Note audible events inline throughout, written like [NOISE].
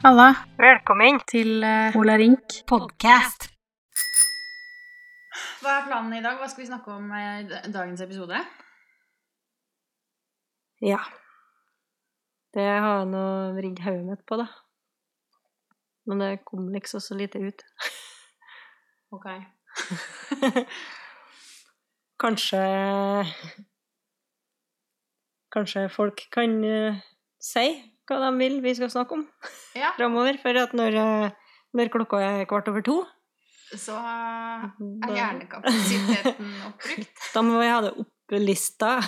Halla. Velkommen til uh, Ola Rink. podcast. Hva er planen i dag? Hva skal vi snakke om i dagens episode? Ja. Det har nå vridd hodet mitt på, da. Men det kom liksom så lite ut. [LAUGHS] Ok. [LAUGHS] Kanskje Kanskje folk kan uh, si hva de vil vi skal snakke om ja. [LAUGHS] framover. For at når, uh, når, klokka er kvart over to Så uh, er hjernekapasiteten [LAUGHS] oppbrukt. Da må vi ha det opplista.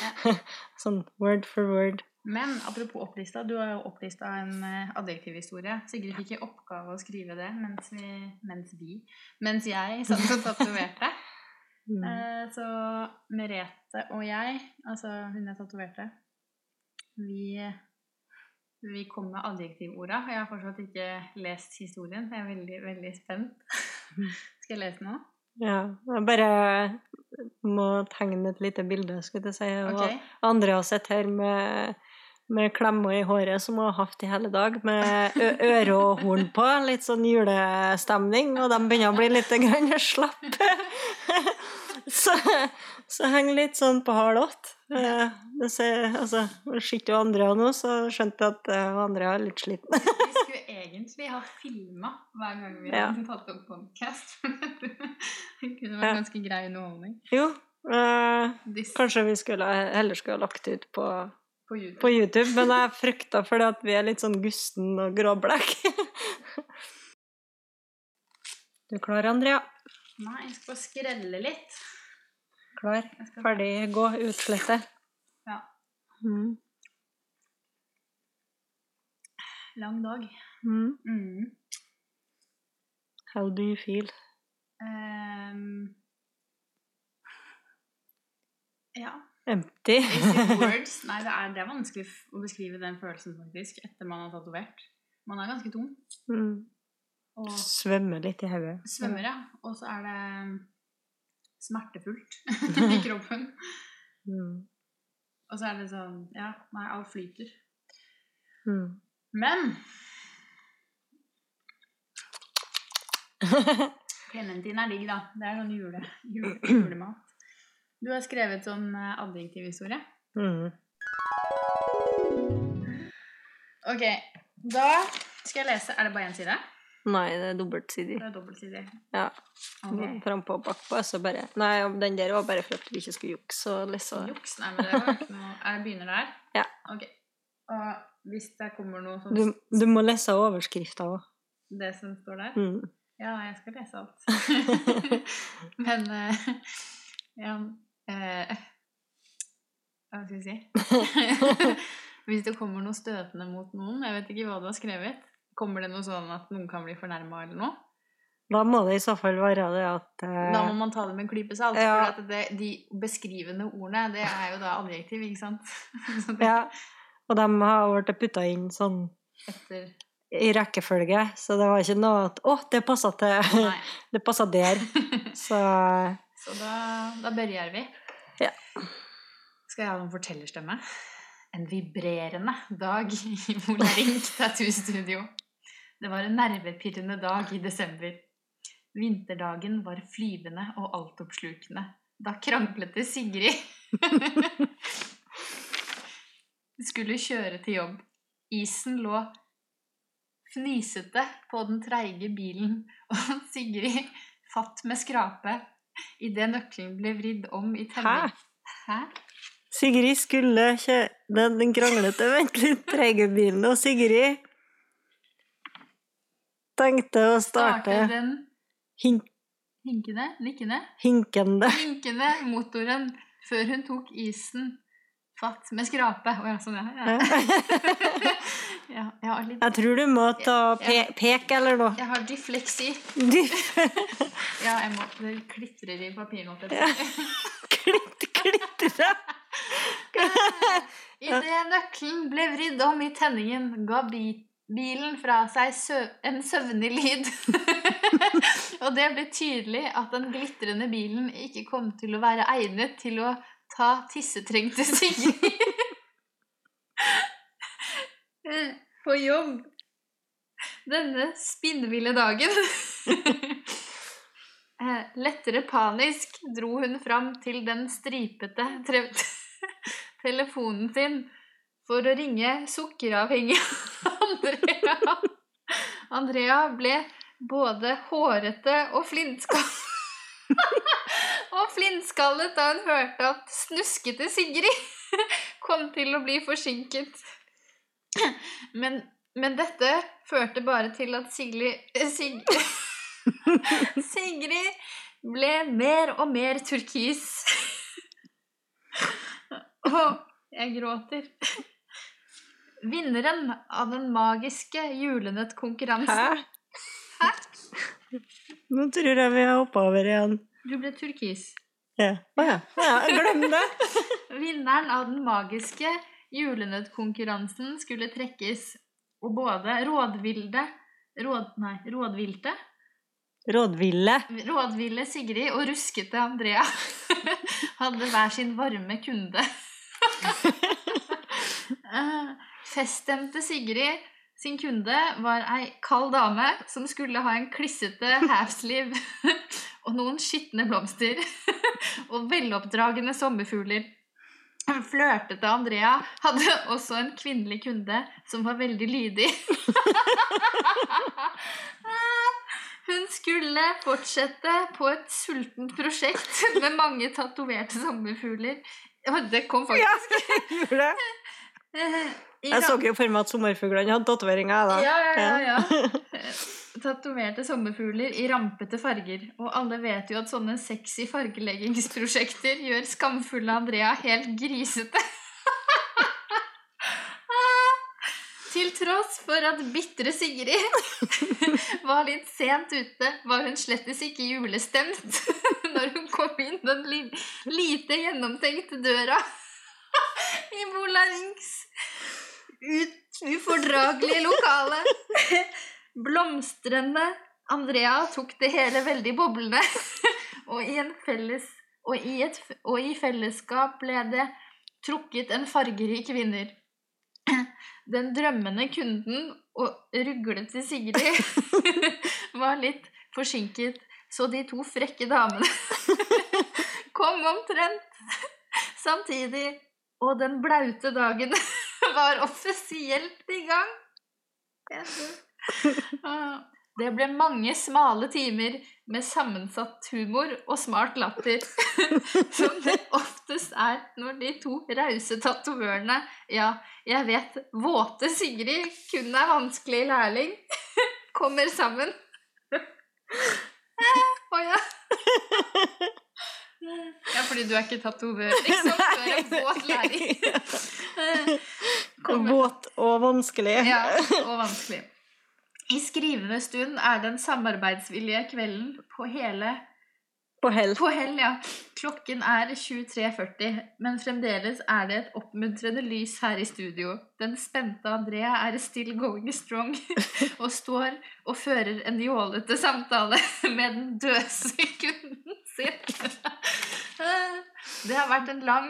[LAUGHS] sånn word for word. Men apropos opplista, du har jo opplista en adjektivhistorie. Sigrid fikk i oppgave å skrive det mens vi Mens, vi, mens jeg satt og tatoverte. Mm. Eh, så Merete og jeg, altså hun jeg tatoverte, vi, vi kom med adjektivorda. Jeg har fortsatt ikke lest historien. Jeg er veldig, veldig spent. [LAUGHS] Skal jeg lese nå? Ja. Jeg bare må tegne et lite bilde, skulle jeg si. Og okay. andre har sett her med med klemmer i håret som hun har hatt i hele dag, med øre og horn på. Litt sånn julestemning, og de begynner å bli litt slappe. Så, så henger litt sånn på hard ått. Eh, det ser, altså, Sitter jo Andrea nå, så skjønte jeg at uh, Andrea er litt sliten. vi skulle egentlig ha filma hver gang vi ja. hadde tatt opp podkast. [LAUGHS] det kunne vært ganske grei underholdning. Jo, uh, kanskje vi skulle, heller skulle ha lagt ut på på YouTube. på YouTube. Men jeg frykter fordi at vi er litt sånn gusten og gråblekk. [LAUGHS] du klarer klar, Andrea? Nei, jeg skal bare skrelle litt. Klar, ferdig, gå, utslette. Ja. Mm. Lang dag. Mm. Mm. How do you feel? Um, ja. Empty. [LAUGHS] words. Nei, det er, det er, vanskelig å beskrive den følelsen faktisk etter man har tatovert. Man er ganske tom. Mm. Og svømmer litt i hodet. Svømmer, ja. Og så er det smertefullt [LAUGHS] i kroppen. Mm. Og så er det sånn Ja, nei, alt flyter. Mm. Men [LAUGHS] Clementine er digg, da. Det er sånn jule, jule, [CLEARS THROAT] julemat. Du har skrevet sånn adjektivhistorie. Mm. Ok, da skal jeg lese Er det bare én side? Nei, det er dobbeltsidig. Det er dobbeltsidig. Ja. Okay. Frampå og bakpå. Så bare Nei, den der var bare for at vi ikke skulle jukse. Liksom. Juks? Nei, men det var ikke noe Jeg begynner der? [LAUGHS] Ja. Ok. Og hvis det kommer noe som Du, du må lese overskrifta òg. Det som står der? Mm. Ja, jeg skal lese alt. [LAUGHS] [LAUGHS] men uh, Ja uh, Hva skal vi si? hvis det kommer noe støtende mot noen Jeg vet ikke hva du har skrevet. Kommer det noe sånn at noen kan bli fornærma eller noe? Da må det i så fall være det at eh, Da må man ta det med en klype salt. Ja. For det, de beskrivende ordene, det er jo da adjektiv, ikke sant? [LAUGHS] ja. Og de har blitt putta inn sånn Etter i rekkefølge, så det var ikke noe at 'Å, det passa til [LAUGHS] Det passa der'. [LAUGHS] Så Så da, da begynner vi. Ja. Skal jeg ha noen fortellerstemme? En vibrerende dag i Molarink tattoo-studio. Det var en nervepirrende dag i desember. Vinterdagen var flyvende og altoppslukende. Da kranglet Sigrid [LAUGHS] skulle kjøre til jobb. Isen lå fnisete på den treige bilen, og Sigrid fatt med skrape idet nøkkelen ble vridd om i telling. Hæ? Hæ? Sigrid skulle kjøre den, den kranglete, vent litt, treige bilen, og Sigrid tenkte å starte Starter den hink, hinkende, nikkende, hinkende hinkende motoren før hun tok isen fatt med skrape. Å ja, sånn, ja. ja. ja [LAUGHS] jeg har litt Jeg tror du må ta pe pek eller noe. Jeg har dyfleksi. Dyf. [LAUGHS] Ja, jeg må Det klitrer i papirnotet. Ja. Klitt, klitre. [LAUGHS] Idet nøkkelen ble vridd om i tenningen, ga bi bilen fra seg sø en søvnig lyd. [LAUGHS] Og det ble tydelig at den glitrende bilen ikke kom til å være egnet til å ta tissetrengte Sigrid [LAUGHS] på jobb denne spinnville dagen. [LAUGHS] Eh, Lettere panisk dro hun fram til den stripete tre telefonen sin for å ringe sukkeravhengig Andrea. Andrea ble både hårete og flintskallet [LAUGHS] og flintskallet da hun hørte at snuskete Sigrid kom til å bli forsinket. Men, men dette førte bare til at Sigli, Sig, [LAUGHS] Sigrid ble mer og mer turkis. Og jeg gråter. Vinneren av den magiske julenøttkonkurransen Hæ? Nå tror jeg vi har hoppa over igjen. Du ble turkis. Ja. Å ja. ja. Glem det. [LAUGHS] Vinneren av den magiske julenøttkonkurransen skulle trekkes, og både rådvilde råd, Nei, rådvilte Rådville. Rådville Sigrid og ruskete Andrea [LAUGHS] hadde hver sin varme kunde. [LAUGHS] Feststemte Sigrid sin kunde var ei kald dame som skulle ha en klissete halfsleeve [LAUGHS] og noen skitne blomster [LAUGHS] og veloppdragne sommerfugler. Flørtete Andrea hadde også en kvinnelig kunde som var veldig lydig. [LAUGHS] Hun skulle fortsette på et sultent prosjekt med mange tatoverte sommerfugler. Og det kom faktisk. Ja, det gjorde det. Eh, Jeg så ikke jo for meg at sommerfuglene hadde tatoveringer. da. Ja, ja, ja. ja. [LAUGHS] Tatoverte sommerfugler i rampete farger. Og alle vet jo at sånne sexy fargeleggingsprosjekter gjør skamfulle Andrea helt grisete. [LAUGHS] Til tross for at bitre Sigrid [LAUGHS] var litt sent ute, var hun slettes ikke julestemt når hun kom inn den lite gjennomtenkte døra i Bolarings ut ufordragelige lokale. [LAUGHS] Blomstrende Andrea tok det hele veldig boblende, [LAUGHS] og i, felles, og, i et, og i fellesskap ble det trukket en fargerik vinner. [CLEARS THROAT] Den drømmende kunden og ruglete Sigrid [LAUGHS] var litt forsinket, så de to frekke damene kom omtrent samtidig, og den blaute dagen var offisielt i gang. [LAUGHS] Ah, Det ble mange smale timer med sammensatt humor og smart latter, [LAUGHS] som det oftest er når de to rause tatovørene Ja, jeg vet våte Sigrid kun er vanskelig lærling, [LAUGHS] kommer sammen. Å ja. Ja, fordi du er ikke tatovør, liksom. Du er en våt lærling. Våt og vanskelig. ja, og vanskelig. I skrivende stund er den samarbeidsvillige kvelden på hele På hell. På hell, ja. Klokken er 23.40, men fremdeles er det et oppmuntrende lys her i studio. Den spente Andrea er still going strong [LAUGHS] og står og fører en jålete samtale med den døse kunden sin. [LAUGHS] Det har vært en lang,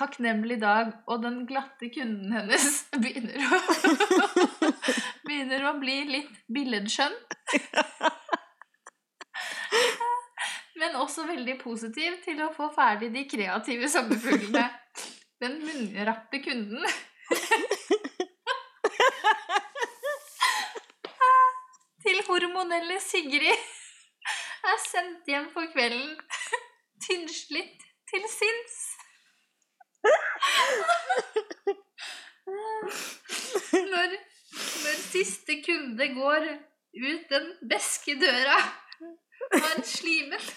takknemlig dag, og den glatte kunden hennes [LAUGHS] begynner å, [LAUGHS] begynner å bli litt billedskjønn. [LAUGHS] Men også veldig positiv til å få ferdig de kreative sommerfuglene. Den munnrappe kunden. Til hormonelle Sigrid er sendt hjem for kvelden. Tynnslitt til sinns. Når, når siste kunde går ut den beske døra har slimet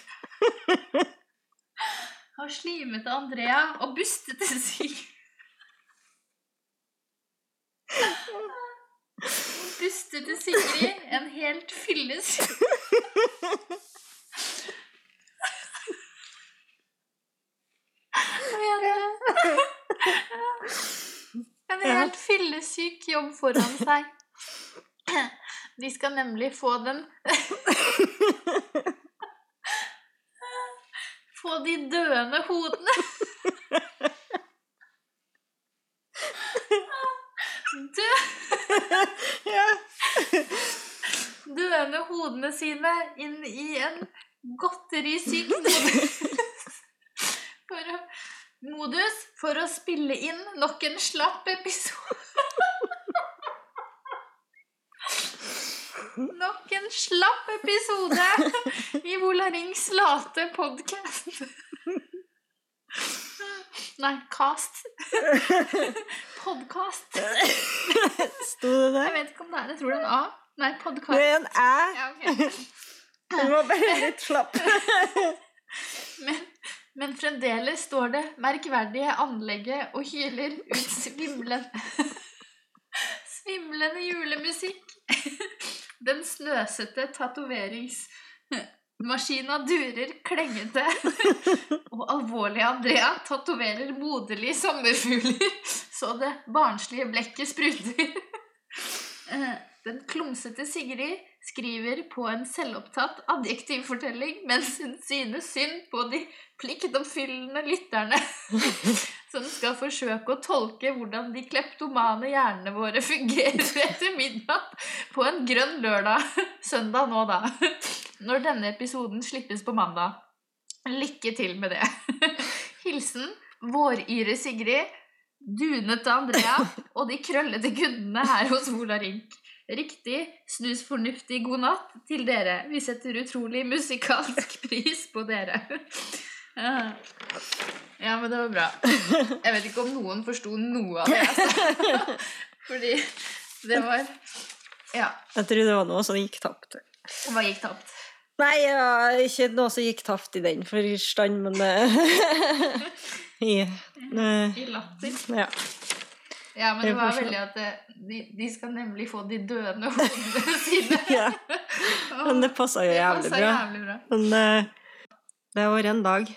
Har slimet Andrea og bustete Sigrid. Bustete Sigrid en helt fylles... En helt fyllesyk jobb foran seg. De skal nemlig få den Få de døende hodene. Dø. Døende hodene sine inn i en godterisyk modus modus for å spille inn nok en slapp episode. Nok en slapp episode i Volarings late podkast. Nei, cast. Podkast. Sto det der? Jeg vet ikke om det er Jeg tror det er en A. Nei, Det er en æ. Ja, okay. Du var bare litt slapp. Men, men fremdeles står det merkverdige anlegget og hyler ut svimlende Svimlende julemusikk. Den snøsete tatoveringsmaskina durer klengete. [LAUGHS] Og alvorlige Andrea tatoverer moderlig sommerfugler så det barnslige blekket spruter. [LAUGHS] Eh, Den klumsete Sigrid skriver på en selvopptatt adjektivfortelling mens hun synes synd på de pliktoppfyllende lytterne [LAUGHS] som skal forsøke å tolke hvordan de kleptomane hjernene våre fungerer etter midnatt på en grønn lørdag. Søndag nå, da. Når denne episoden slippes på mandag. Lykke til med det. Hilsen Våryre Sigrid, dunete Andrea og de krøllete kundene her hos Vola Rink. Riktig snus fornuftig god natt til dere. Vi setter utrolig musikalsk [LAUGHS] pris på dere. [LAUGHS] Ja, men det var bra. Jeg vet ikke om noen forsto noe av det jeg [LAUGHS] sa. Fordi det var Ja. Jeg tror det var noe som gikk tapt. Hva gikk tapt? Nei, ja, ikke noe som gikk tapt i den forstand, men eh, i, eh, I latter. Ja. Ja, men det var veldig at de, de skal nemlig få de døende [LAUGHS] hodene sine. [LAUGHS] ja. Men det passa jo jævlig bra. jævlig bra. Men eh, det har vært en dag.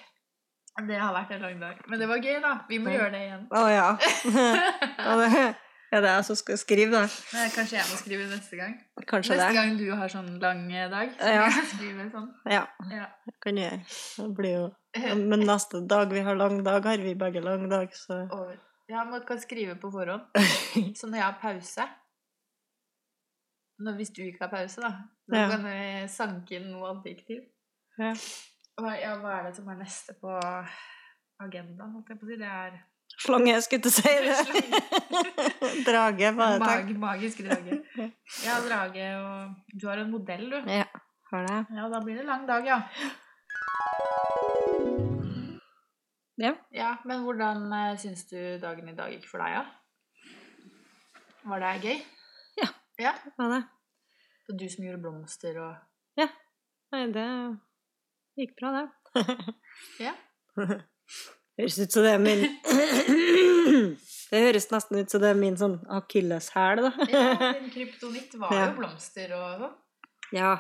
Det har vært en lang dag. Men det var gøy, da. Vi må Ja. gjøre det igjen. Å ja. [LAUGHS] ja det, ja, det er jeg som skal skrive, da. Men kanskje jeg må skrive neste gang. Kanskje Neste det. gang du har sånn lang eh, dag. Så Ja. jeg sånn. Ja, Ja. det kan jeg. Det blir jo Men neste dag vi har lang dag, har vi begge lang dag, så Over. Ja, man kan skrive på forhånd. [LAUGHS] Så når jeg har pause Hvis du ikke har pause, da, da Ja. kan vi sanke inn noe adjektiv. Ja. Ja, hva er det som er neste på agendaen? holdt jeg på å si? Det er Slange, skulle å si det. [LAUGHS] [LAUGHS] Drage, bare takk. mag, magisk drage. Ja, drage og Du har en modell, du. Ja, har det. Ja, da blir det lang dag, ja. Ja. Ja, Men hvordan uh, syns du dagen i dag gikk for deg, da? Var det gøy? Ja. ja? Var det. Det var du som gjorde blomster og Nei, det gikk bra, det. [LAUGHS] Ja. [LAUGHS] Høres ut som det er min [COUGHS] Det høres nesten ut som det er min sånn akilleshæl, da. Ja, [LAUGHS] din kryptonitt var Ja. jo blomster og sånn. Ja.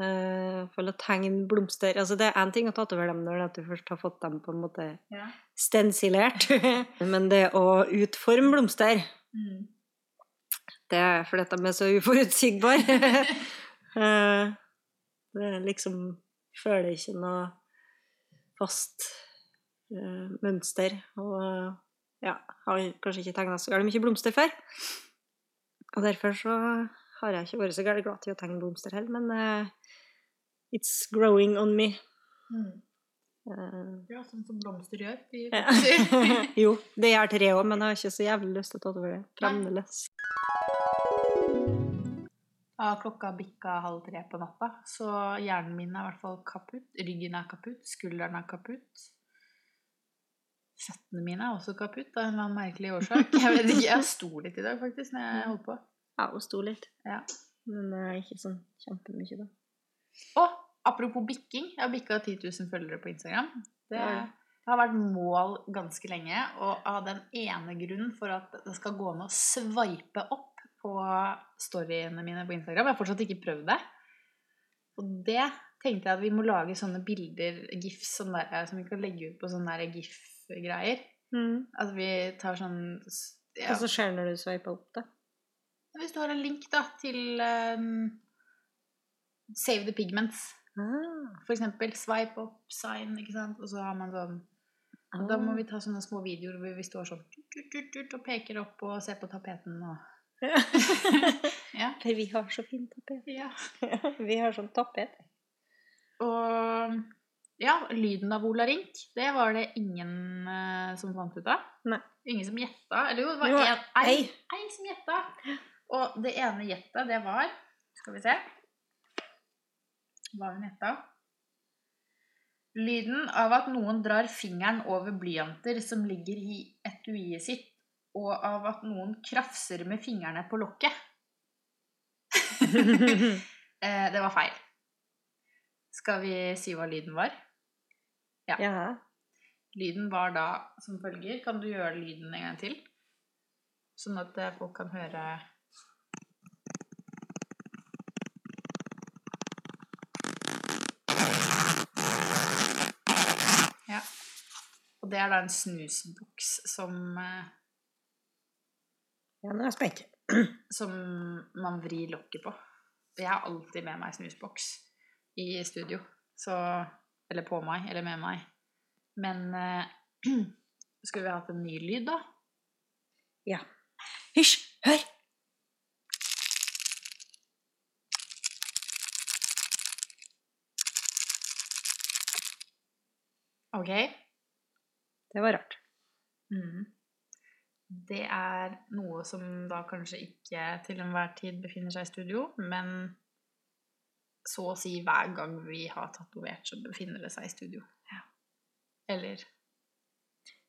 Uh, å tegne blomster Altså, det er én ting å tatovere dem når du først har fått dem på en måte Ja. stensilert, [LAUGHS] men det å utforme blomster Mm. Det er fordi at de er så uforutsigbare. [LAUGHS] Eh, det er liksom Føler ikke noe fast uh, mønster. Og ja, har kanskje ikke tegna så gærent mye blomster før. Og derfor så har jeg ikke vært så gærent glad til å tegne blomster heller, men it's growing on me. Mm. Uh, Ja, sånn som blomster gjør. De [LAUGHS] jo, det gjør tre òg, men jeg har ikke så jævlig lyst til å tatovere det fremdeles. Ja, klokka bikka halv tre på natta, så hjernen min er i hvert fall kaputt. Ryggen er kaputt, skulderen er kaputt. Føttene mine er også kaputt av en eller annen merkelig årsak. Jeg vet ikke, jeg sto litt i dag faktisk når jeg holdt på. Ja, hun sto litt. Ja. Men eh, ikke sånn kjempemye, da. Og apropos bikking, jeg har bikka 10 000 følgere på Instagram. Det, det har vært mål ganske lenge, og av den ene grunnen for at det skal gå an å sveipe opp på storyene mine på Instagram. Jeg har fortsatt ikke prøvd det. Og det tenkte jeg at vi må lage sånne bilder, gifs, sånn der, som vi kan legge ut på sånne gif-greier. At vi tar sånn ja. Hva så skjer når du sveiper opp, da? Hvis du har en link da, til ehm, Save the Pigments, Ah, for eksempel swipe up, sign, ikke sant? Og så har man sånn og Da må vi ta sånne små videoer hvor vi står sånn og peker opp og ser på tapeten og Ja. [LAUGHS] For vi har så fin tapet. ja. [LAUGHS] vi har sånn tapet. Og ja, lyden av Ola Rink, det var det ingen uh, som fant ut av. Nei. Ingen som gjetta. Eller jo, det var én ei, ei. ei som gjetta. Og det ene gjettet, det var Skal vi se hva hun heta. Lyden av at noen drar fingeren over blyanter som ligger i etuiet sitt, og av at noen krafser med fingrene på lokket. [LAUGHS] Eh, det var feil. Skal vi si hva lyden var? ja. Lyden var da som følger. Kan du gjøre lyden en gang til? Sånn at eh, folk kan høre Ja. Og det er da en snusboks som, eh, Ja, nå er jeg spent. [CLEARS THROAT] som man vrir lokket på. Jeg har alltid med meg snusboks i studio. Så Eller på meg, eller med meg. Men eh, [CLEARS THROAT] skulle vi hatt en ny lyd, da? Ja. Hysj! Hør! Ok. Det var rart. Mm. Det er noe som da kanskje ikke til enhver tid befinner seg i studio, men så å si hver gang vi har tatovert, så befinner det seg i studio. Eller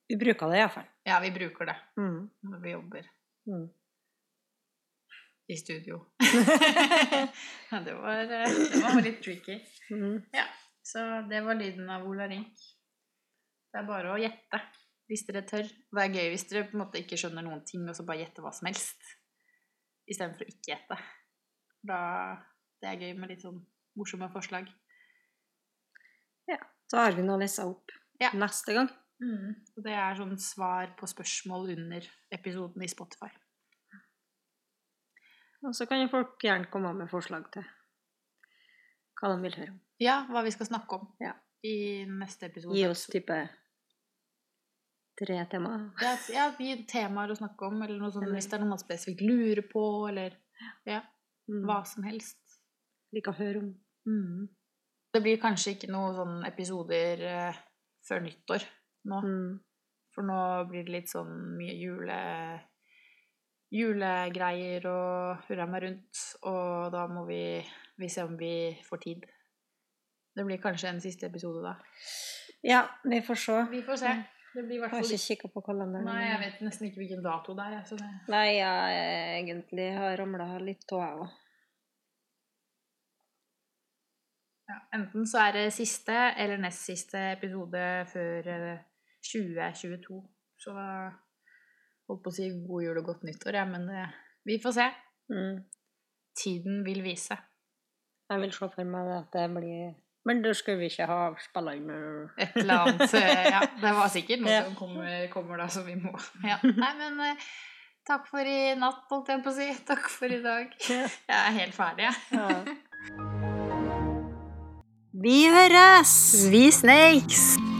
Vi bruker det iallfall. Ja, vi bruker det Mm. når vi jobber Mm. i studio. [LAUGHS] det var, eh, det var litt tricky. Mm. Så det var lyden av Ola Rink. Det er bare å gjette, hvis dere tør. Det er gøy hvis dere på en måte ikke skjønner noen ting, og så bare gjette hva som helst. Istedenfor å ikke gjette. Da, det er gøy med litt sånn morsomme forslag. Ja. Så har vi noe å lese opp Ja. neste gang. Og det er sånn svar på spørsmål under episoden i Spotify. Og så kan jo folk gjerne komme med forslag til hva de vil høre om. Ja, hva vi skal snakke om Ja. i neste episode. Gi oss type tre temaer. Ja, ja, temaer å snakke om, eller noe sånt hvis det er noe man spesifikt lurer på, eller Mm. hva som helst. Like å høre om. Mm. Det blir kanskje ikke noen sånne episoder eh, før nyttår nå. Mm. For nå blir det litt sånn mye jule, julegreier og hurra meg rundt. Og da må vi, vi se om vi får tid. Det blir kanskje en siste episode da. Ja, vi får se. Vi får se. Det blir Jeg har ikke kikka på kalenderen. Nei, jeg vet nesten ikke hvilken dato det er. Så det... Nei, jeg egentlig har ramla litt av, jeg òg. Ja, enten så er det siste eller nest siste episode før eh, 2022. Så da holdt på å si god jul og godt nyttår, ja, men det, vi får se. Mm. Tiden vil vise. Jeg vil se for meg at det blir Men da skal vi ikke ha spilla inn Et eller annet. Ja, det var sikkert noe Ja. som kommer, kommer da, som vi må. Ja. Nei, men eh, takk for i natt, holdt jeg på å si. Takk for i dag. Jeg er helt ferdig, jeg. Ja. Vi høres! Vi snakes!